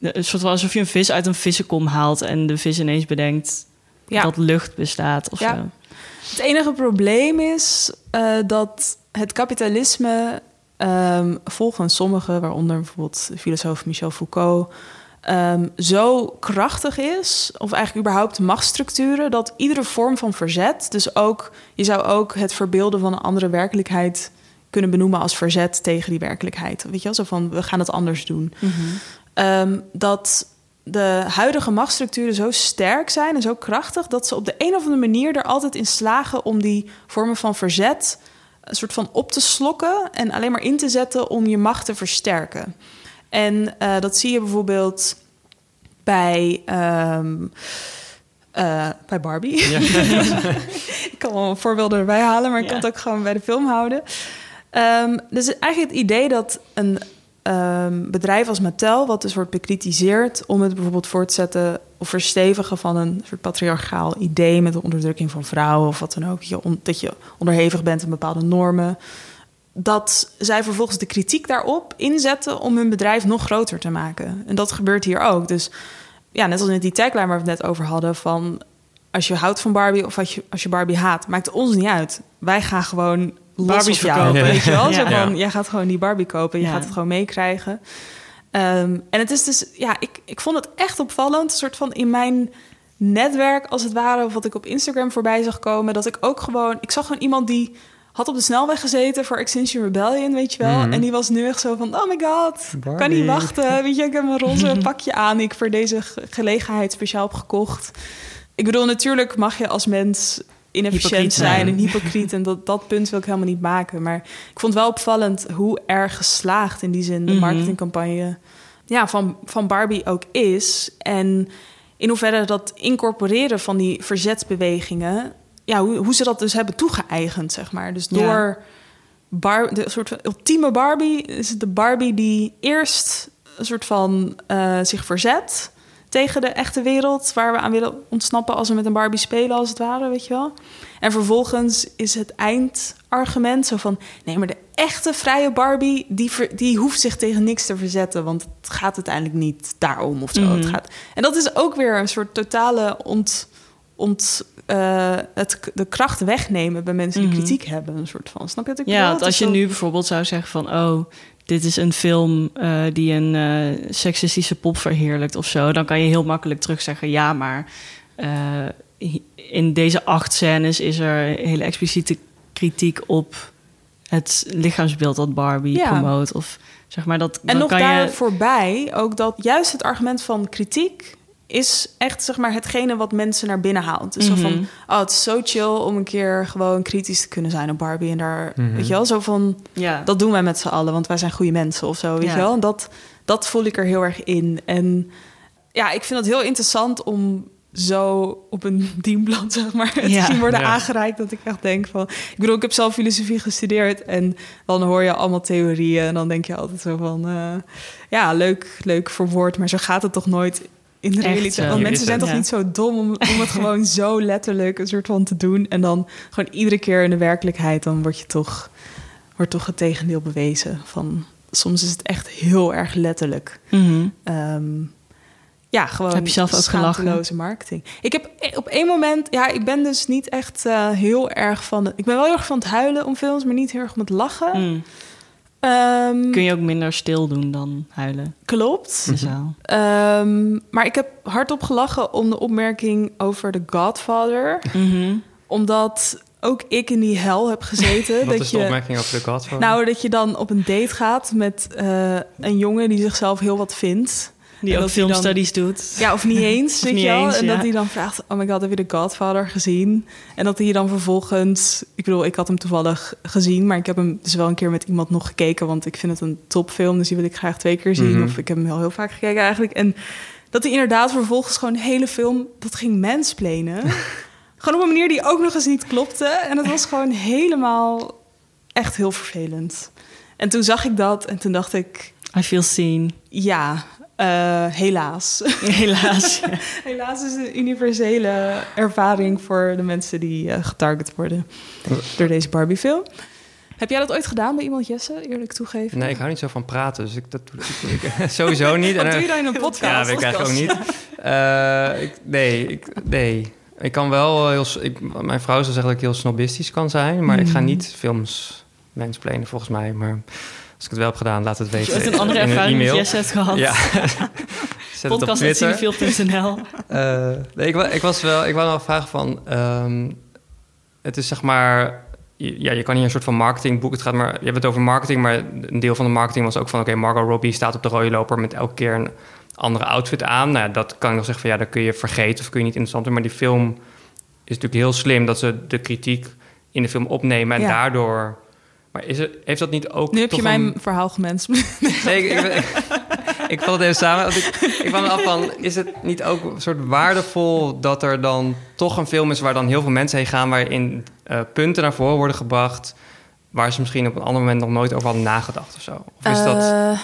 Een soort van alsof je een vis uit een vissenkom haalt en de vis ineens bedenkt Ja. dat lucht bestaat of Ja. zo. Het enige probleem is eh, dat het kapitalisme, ehm, volgens sommigen, waaronder bijvoorbeeld de filosoof Michel Foucault, ehm, zo krachtig is, of eigenlijk überhaupt machtsstructuren, dat iedere vorm van verzet, dus ook, je zou ook het verbeelden van een andere werkelijkheid kunnen benoemen als verzet tegen die werkelijkheid. Weet je wel, zo van we gaan het anders doen. Ehm, dat de huidige machtsstructuren zo sterk zijn en zo krachtig dat ze op de een of andere manier er altijd in slagen om die vormen van verzet een soort van op te slokken en alleen maar in te zetten om je macht te versterken. En eh, dat zie je bijvoorbeeld bij. ehm, eh, bij Barbie. *laughs* ik kan wel voorbeelden erbij halen, maar ik Ja. kan het ook gewoon bij de film houden. Ehm, dus eigenlijk het idee dat een ehm, bedrijf als Mattel, wat dus wordt bekritiseerd om het bijvoorbeeld voor te zetten of verstevigen van een soort patriarchaal idee met de onderdrukking van vrouwen of wat dan ook, je dat je onderhevig bent aan bepaalde normen, dat zij vervolgens de kritiek daarop inzetten om hun bedrijf nog groter te maken. En dat gebeurt hier ook. Dus ja, net als in die tagline waar we het net over hadden van als je houdt van Barbie of als je, als je Barbie haat, maakt het ons niet uit. Wij gaan gewoon Barbies jou, verkopen. weet je wel? Zo van, jij gaat gewoon die Barbie kopen, je Ja. gaat het gewoon meekrijgen. Ehm, en het is dus, ja, ik, ik vond het echt opvallend, een soort van in mijn netwerk als het ware, of wat ik op Instagram voorbij zag komen, dat ik ook gewoon, ik zag gewoon iemand die had op de snelweg gezeten voor Extinction Rebellion, weet je wel. Mhm. En die was nu echt zo van, oh my god, kan niet wachten. Weet je, ik heb een roze *laughs* pakje aan ik voor deze ge- gelegenheid speciaal heb gekocht. Ik bedoel, natuurlijk mag je als mens inefficiënt Hypocriet zijn en hypocriet. En dat, dat punt wil ik helemaal niet maken. Maar ik vond wel opvallend hoe erg geslaagd in die zin de Mhm. marketingcampagne ja, van, van Barbie ook is. En in hoeverre dat incorporeren van die verzetsbewegingen... Ja, hoe, hoe ze dat dus hebben toegeëigend, zeg maar. Dus Ja. door Bar, de soort van ultieme Barbie is het de Barbie die eerst een soort van eh, zich verzet tegen de echte wereld waar we aan willen ontsnappen als we met een Barbie spelen, als het ware, weet je wel. En vervolgens is het eindargument zo van: nee, maar de echte vrije Barbie die, ver- die hoeft zich tegen niks te verzetten, want het gaat uiteindelijk niet daarom of zo. Mhm. Het gaat, en dat is ook weer een soort totale ont, ont, eh, het, de kracht wegnemen bij mensen die Mhm. kritiek hebben. Een soort van, snap je wat ik Ja, bedoel? want als je nu bijvoorbeeld zou zeggen van... oh, dit is een film eh, die een eh, seksistische pop verheerlijkt of zo... dan kan je heel makkelijk terugzeggen... ja, maar eh, in deze acht scènes is er hele expliciete kritiek op... het lichaamsbeeld dat Barbie Ja. promoot. Of zeg maar dat. En dan nog daar je, voorbij ook dat juist het argument van kritiek is echt zeg maar hetgene wat mensen naar binnen haalt. Dus Mhm. zo van, oh, het is zo chill om een keer gewoon kritisch te kunnen zijn op Barbie en daar, Mhm. weet je wel, zo van, ja. dat doen wij met z'n allen, want wij zijn goede mensen of zo, weet Ja. je wel. En dat, dat voel ik er heel erg in. En ja, ik vind het heel interessant om zo op een *laughs* dienblad, zeg maar, te Ja. zien worden Ja. aangereikt. Dat ik echt denk van... Ik bedoel, ik heb zelf filosofie gestudeerd... en dan hoor je allemaal theorieën... en dan denk je altijd zo van... eh, ja, leuk, leuk verwoord, maar zo gaat het toch nooit in de realiteit. zo. Want mensen zijn toch Ja. niet zo dom om, om het *laughs* gewoon zo letterlijk een soort van te doen... en dan gewoon iedere keer in de werkelijkheid... dan word je toch, wordt toch het tegendeel bewezen van... Soms is het echt heel erg letterlijk. Mhm. Ehm, ja, gewoon Heb je zelf ook gelachen? marketing. Ik heb op één moment, ja, ik ben dus niet echt eh, heel erg van. Ik ben wel heel erg van het huilen om films, maar niet heel erg om het lachen. Mm. Ehm, Kun je ook minder stil doen dan huilen Klopt. in de zaal. Ehm, maar ik heb hardop gelachen om de opmerking over The Godfather, Mhm. omdat ook ik in die hel heb gezeten. Wat dat is je, de opmerking over de Godfather? Nou, dat je dan op een date gaat met eh, een jongen die zichzelf heel wat vindt. *laughs* Die En ook filmstudies doet. Ja, of niet *laughs* eens, weet niet je wel. eens, en ja. dat hij dan vraagt, oh my god, heb je The Godfather gezien? En dat hij dan vervolgens... Ik bedoel, ik had hem toevallig gezien... maar ik heb hem dus wel een keer met iemand nog gekeken... want ik vind het een topfilm, dus die wil ik graag twee keer zien. Mhm. Of ik heb hem wel heel vaak gekeken eigenlijk. En dat hij inderdaad vervolgens gewoon de hele film... dat ging mansplainen. *laughs* gewoon op een manier die ook nog eens niet klopte. En het was gewoon helemaal echt heel vervelend. En toen zag ik dat en toen dacht ik... I feel seen. Ja, eh, helaas. *laughs* Helaas. ja. *laughs* Helaas is een universele ervaring voor de mensen die eh, getarget worden door deze Barbie-film. Heb jij dat ooit gedaan bij iemand, Jesse? Eerlijk toegeven? Nee, ik hou niet zo van praten, dus ik, dat doe ik, ik- *laughs* sowieso niet. Wat En, doe eh, je dan in een podcast? Ja, weet ik eigenlijk ook niet. Eh, ik, nee, ik, nee, ik kan wel heel... Ik, mijn vrouw zou zeggen dat ik heel snobistisch kan zijn, maar ik Mm. ga niet films mansplainen volgens mij. Maar als ik het wel heb gedaan, laat het weten je ooit een andere ervaring met hebt gehad. Ja. *laughs* Zet het op Twitter. Podcast.cinefil.nl Eh, nee, ik, ik was wel, ik wou nog vragen van, ehm, het is zeg maar, je- ja, je kan hier een soort van marketingboek, het gaat maar, je hebt het over marketing, maar een deel van de marketing was ook van, oké, Margot Robbie staat op de rode loper met elke keer een andere outfit aan. Nou, ja, dat kan ik nog zeggen van, ja, dat kun je vergeten of kun je niet interessant doen, maar die film is natuurlijk heel slim dat ze de kritiek in de film opnemen en Ja. daardoor, maar is het, heeft dat niet ook Nu heb je mijn een- verhaal gemenst. *laughs* Nee, ik, ik, ik val het even samen. Want ik, ik kwam af van, is het niet ook een soort waardevol dat er dan toch een film is waar dan heel veel mensen heen gaan, waarin eh, punten naar voren worden gebracht waar ze misschien op een ander moment nog nooit over hadden nagedacht of zo? Of is dat, Eh,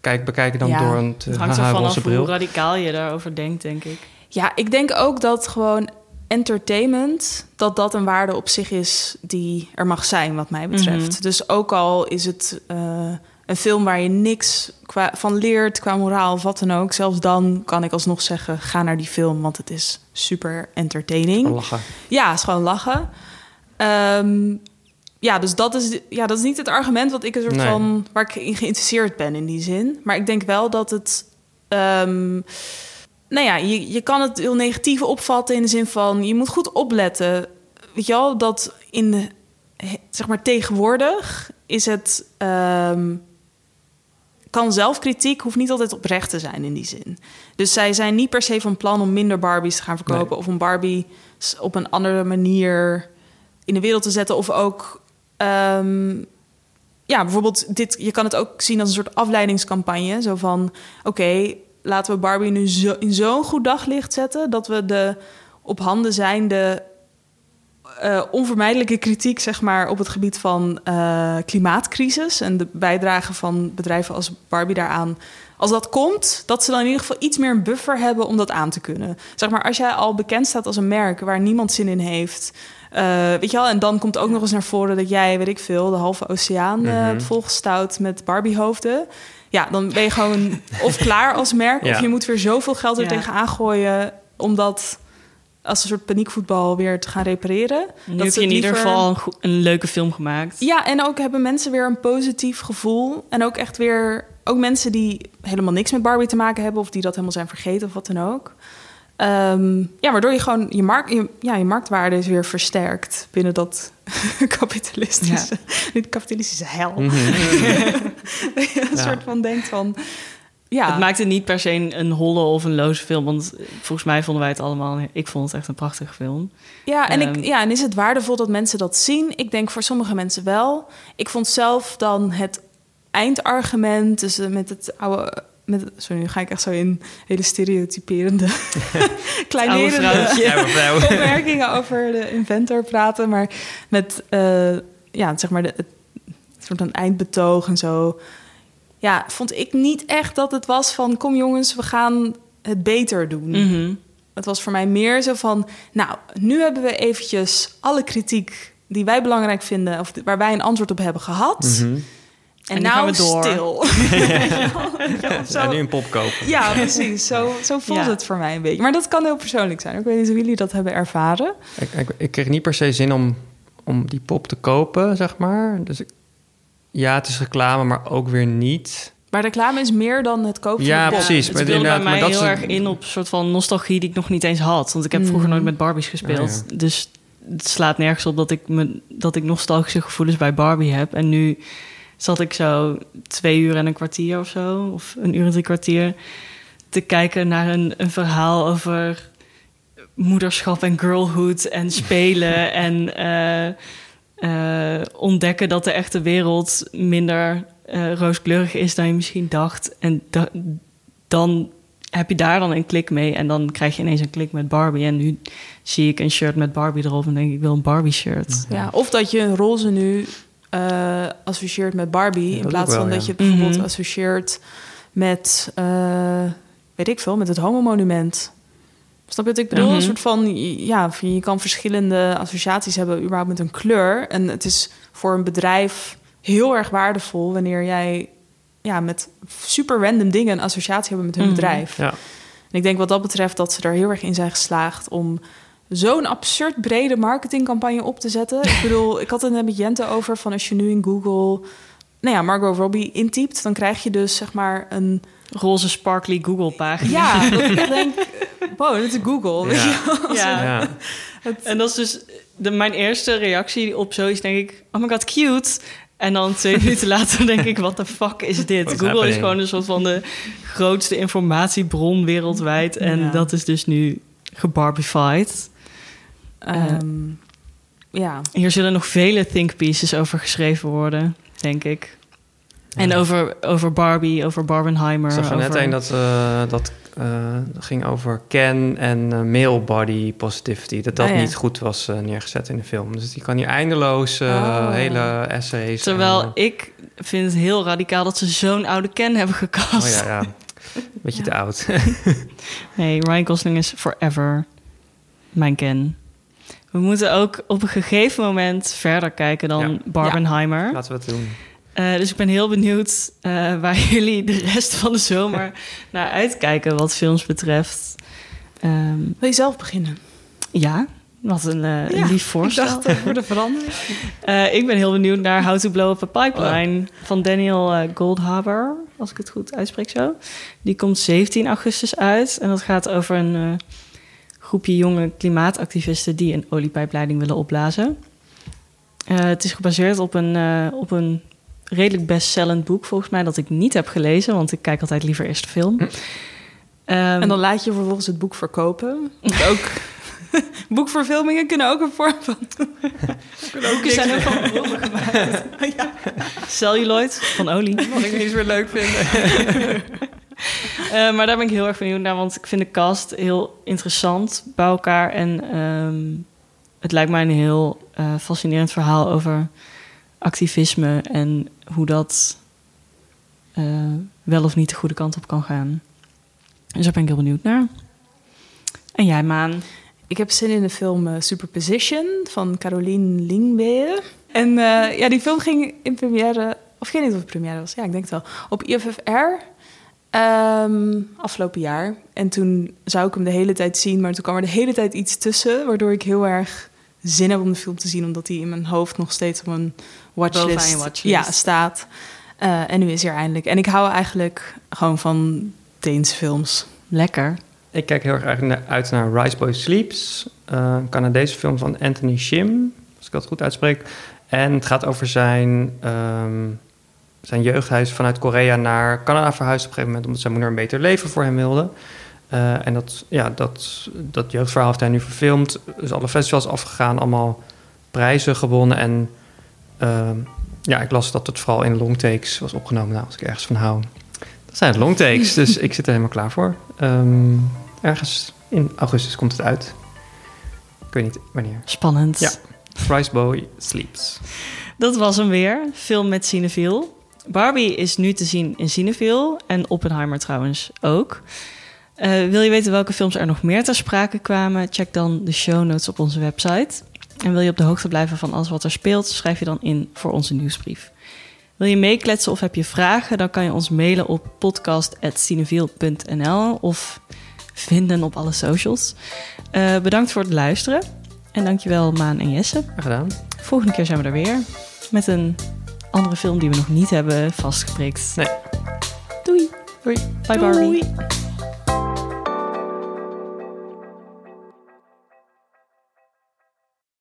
kijk, bekijken dan ja. door een te Het hangt er vanaf hoe bril? radicaal je daarover denkt, denk ik. ja, ik denk ook dat gewoon entertainment... dat dat een waarde op zich is die er mag zijn, wat mij betreft. Mhm. Dus ook al is het eh, een film waar je niks qua, van leert... qua moraal of wat dan ook... zelfs dan kan ik alsnog zeggen... ga naar die film, want het is super entertaining. Lachen. Ja, het is gewoon lachen. Ehm, ja, dus dat is, ja, dat is niet het argument wat ik een soort Nee. van waar ik in geïnteresseerd ben in die zin. Maar ik denk wel dat het. ehm, nou ja, je, je kan het heel negatief opvatten in de zin van je moet goed opletten. Weet je wel, dat in de, zeg maar tegenwoordig is het. ehm, kan zelfkritiek hoeft niet altijd oprecht te zijn in die zin. Dus zij zijn niet per se van plan om minder Barbies te gaan verkopen Nee. of om Barbie op een andere manier in de wereld te zetten of ook ehm, ja bijvoorbeeld dit je kan het ook zien als een soort afleidingscampagne zo van oké laten we Barbie nu in zo'n goed daglicht zetten dat we de op handen zijnde eh, onvermijdelijke kritiek zeg maar op het gebied van eh, klimaatcrisis en de bijdrage van bedrijven als Barbie daaraan als dat komt, dat ze dan in ieder geval iets meer een buffer hebben om dat aan te kunnen. Zeg maar, als jij al bekend staat als een merk waar niemand zin in heeft. eh, weet je wel, en dan komt ook nog eens naar voren dat jij, weet ik veel, de halve oceaan hebt volgestouwd met Barbie-hoofden. Ja, dan ben je gewoon of klaar als merk, Ja. of je moet weer zoveel geld er Ja. tegenaan gooien om dat als een soort paniekvoetbal weer te gaan repareren. Nu Dat heb je in ieder geval een, een leuke film gemaakt. ja, en ook hebben mensen weer een positief gevoel. En ook echt weer... Ook mensen die helemaal niks met Barbie te maken hebben... of die dat helemaal zijn vergeten of wat dan ook. Ehm, ja, waardoor je gewoon je, markt, je, ja, je marktwaarde is weer versterkt... binnen dat *laughs* kapitalistische, dit kapitalistische hel. Mhm. *laughs* een Ja. soort van denkt van... Ja, Het maakt het niet per se een, een holle of een loze film. Want volgens mij vonden wij het allemaal... Ik vond het echt een prachtige film. Ja, en, Ehm. ik, ja, en is het waardevol dat mensen dat zien? Ik denk voor sommige mensen wel. Ik vond zelf dan het eindargument, dus eh, met het oude... Met, sorry, nu ga ik echt zo in hele stereotyperende, *laughs* kleinerende *laughs* opmerkingen over de inventor praten. Maar met, eh, ja, zeg maar, de, het soort van eindbetoog en zo. Ja, vond ik niet echt dat het was van... kom jongens, we gaan het beter doen. Mhm. Het was voor mij meer zo van, nou, nu hebben we eventjes alle kritiek die wij belangrijk vinden, of waar wij een antwoord op hebben gehad. Mhm. En, nou gaan we door. stil. *laughs* ja, zo. Ja, nu een pop kopen. Ja, precies. Zo, zo voelt Ja. het voor mij een beetje. Maar dat kan heel persoonlijk zijn. Ik weet niet hoe jullie dat hebben ervaren. Ik, ik, ik kreeg niet per se zin om, om die pop te kopen, zeg maar. Dus ik, ja, het is reclame, maar ook weer niet. Maar reclame is meer dan het kopen Ja, van pop. precies. Het maar speelde bij mij maar dat heel erg in op een soort van nostalgie die ik nog niet eens had. Want ik heb vroeger Mm. nooit met Barbies gespeeld. Oh, Dus het slaat nergens op dat ik, me, dat ik nostalgische gevoelens bij Barbie heb. En nu zat ik zo twee uur en een kwartier of zo. Of een uur en drie kwartier te kijken naar een, een verhaal over moederschap en girlhood en spelen *laughs* en eh, eh, ontdekken dat de echte wereld minder eh, rooskleurig is dan je misschien dacht. En da- dan heb je daar dan een klik mee en dan krijg je ineens een klik met Barbie. En nu zie ik een shirt met Barbie erop en denk ik, ik wil een Barbie shirt. Ja, of dat je een roze nu eh, associeert met Barbie... Ja, in plaats wel, van dat ja. je het bijvoorbeeld Mhm. associeert met... eh, weet ik veel, met het homo-monument. Snap je wat ik bedoel? Mhm. Een soort van... Ja, je kan verschillende associaties hebben... überhaupt met een kleur. En het is voor een bedrijf heel erg waardevol... wanneer jij ja, met super random dingen... een associatie hebben met hun Mhm. bedrijf. Ja. En ik denk wat dat betreft dat ze er heel erg in zijn geslaagd om zo'n absurd brede marketingcampagne op te zetten. ik bedoel, ik had het net met Jente over van als je nu in Google, nou ja, Margot Robbie intypt, dan krijg je dus zeg maar een Roze sparkly Google pagina. ja, *laughs* dat ik denk, wow, dit is Google. *laughs* Ja. Ja. Ja. En dat is dus de, mijn eerste reactie op zoiets, denk ik, oh my god, cute. En dan twee *laughs* minuten later denk ik, what the fuck is dit? What's Google is gewoon een soort van de grootste informatiebron wereldwijd. En Ja. dat is dus nu gebarbified. Ehm, ja. Hier zullen nog vele think pieces over geschreven worden, denk ik. En over, over Barbie, over Barbenheimer. Ik zag er net een dat, eh, dat eh, ging over Ken en eh, male body positivity. Dat dat Ah, ja. niet goed was neergezet in de film. Dus die kan hier eindeloos Oh. hele essays... Terwijl en, ik vind het heel radicaal dat ze zo'n oude Ken hebben gecast. oh ja, ja. Beetje *laughs* te oud. Nee, Ryan Gosling is forever mijn Ken. We moeten ook op een gegeven moment verder kijken dan Ja. Barbenheimer. Laten we het doen. Eh, dus ik ben heel benieuwd eh, waar *laughs* jullie de rest van de zomer *laughs* naar uitkijken wat films betreft. Ehm, Wil je zelf beginnen? ja, wat een, eh, Ja, lief voorstel. Ik dacht voor de verandering. *laughs* Eh, ik ben heel benieuwd naar How to Blow Up a Pipeline van Daniel Goldhaber, als ik het goed uitspreek zo. Die komt 17 augustus uit en dat gaat over een eh, groepje jonge klimaatactivisten die een oliepijpleiding willen opblazen. Eh, het is gebaseerd op een, eh, op een redelijk bestsellend boek, volgens mij, dat ik niet heb gelezen, want ik kijk altijd liever eerst de film. Ehm, En dan laat je vervolgens het boek verkopen. Ook *laughs* boekverfilmingen kunnen ook een vorm van. *laughs* boeken zijn ook van bronnen gemaakt. *laughs* Celluloid van olie. Wat ik niet meer leuk vind. *laughs* Eh, maar daar ben ik heel erg benieuwd naar, want ik vind de cast heel interessant bij elkaar. En ehm, het lijkt mij een heel eh, fascinerend verhaal over activisme en hoe dat eh, wel of niet de goede kant op kan gaan. Dus daar ben ik heel benieuwd naar. En jij, Maan? Ik heb zin in de film Superposition van Caroline Lingbeer. En ja, die film ging in première, of ik weet niet of het première was, ja, ik denk het wel, op IFFR ehm, afgelopen jaar. En toen zou ik hem de hele tijd zien, maar toen kwam er de hele tijd iets tussen, waardoor ik heel erg zin heb om de film te zien, omdat die in mijn hoofd nog steeds op een watchlist. Ja, staat. Eh, en nu is hij er eindelijk. En ik hou eigenlijk gewoon van Deense films. Lekker. Ik kijk heel erg uit naar Rise Boy Sleeps. eh, een Canadese film van Anthony Shim, als ik dat goed uitspreek. En het gaat over zijn, ehm, zijn jeugd. Hij is vanuit Korea naar Canada verhuisd op een gegeven moment... omdat zijn moeder een beter leven voor hem wilde. Eh, en dat, ja, dat, dat jeugdverhaal heeft hij nu verfilmd. Dus alle festivals afgegaan, allemaal prijzen gewonnen. En ehm, ja, ik las dat het vooral in longtakes was opgenomen. Nou, als ik ergens van hou, dat zijn het longtakes. dus ik zit er helemaal klaar voor. Ehm, ergens in augustus komt het uit. Ik weet niet wanneer. Spannend. Ja. Rice Boy Sleeps. Dat was hem weer. Film met Cineville. Barbie is nu te zien in Cineville. En Oppenheimer trouwens ook. Eh, wil je weten welke films er nog meer ter sprake kwamen? Check dan de show notes op onze website. En wil je op de hoogte blijven van alles wat er speelt? Schrijf je dan in voor onze nieuwsbrief. Wil je meekletsen of heb je vragen? Dan kan je ons mailen op podcast.cineville.nl of vinden op alle socials. Eh, bedankt voor het luisteren. En dankjewel Maan en Jesse. Gedaan. Volgende keer zijn we er weer met een andere film die we nog niet hebben vastgeprikt. Nee. Doei. Doei. Bye Barbie. Doei.